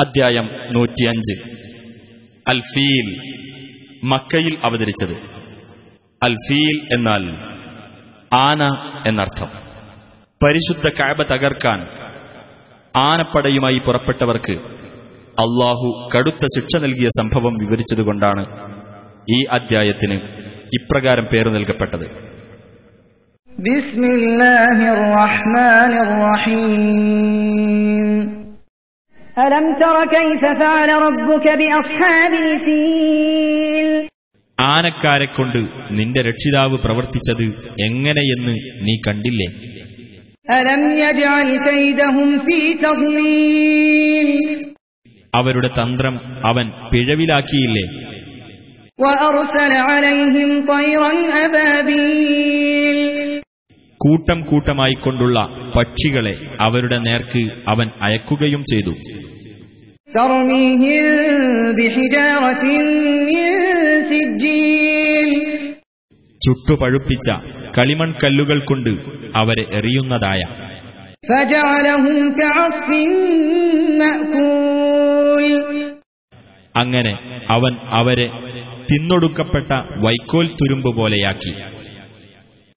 അദ്ധ്യായം നൂറ്റിയഞ്ച്. അൽഫീൽ മക്കയിൽ അവതരിച്ചത്. അൽഫീൽ എന്നാൽ ആന എന്നർത്ഥം. പരിശുദ്ധ കാബ തകർക്കാൻ ആനപ്പടയുമായി പുറപ്പെട്ടവർക്ക് അള്ളാഹു കടുത്ത ശിക്ഷ നൽകിയ സംഭവം വിവരിച്ചതുകൊണ്ടാണ് ഈ അദ്ധ്യായത്തിന് ഇപ്രകാരം പേര് നൽകപ്പെട്ടത്. ബിസ്മില്ലാഹിർ റഹ്മാനിർ റഹീം. ആനക്കാരെ കൊണ്ട് നിന്റെ രക്ഷിതാവ് പ്രവർത്തിച്ചത് എങ്ങനെയെന്ന് നീ കണ്ടില്ലേ ألم يجعل كيدهم في تضليل അവരുടെ തന്ത്രം അവൻ പിഴവിലാക്കിയില്ലേ وأرسل عليهم طيرا أبابيل കൂട്ടം കൂട്ടമായിക്കൊണ്ടുള്ള പക്ഷികളെ അവരുടെ നേർക്ക് അവൻ അയക്കുകയും ചെയ്തു. ചുട്ടുപഴുപ്പിച്ച കളിമൺ കല്ലുകൾ കൊണ്ട് അവരെ എറിയുന്നതായ. അങ്ങനെ അവൻ അവരെ തിന്നൊടുക്കപ്പെട്ട വൈക്കോൽ തുരുമ്പ് പോലെയാക്കി.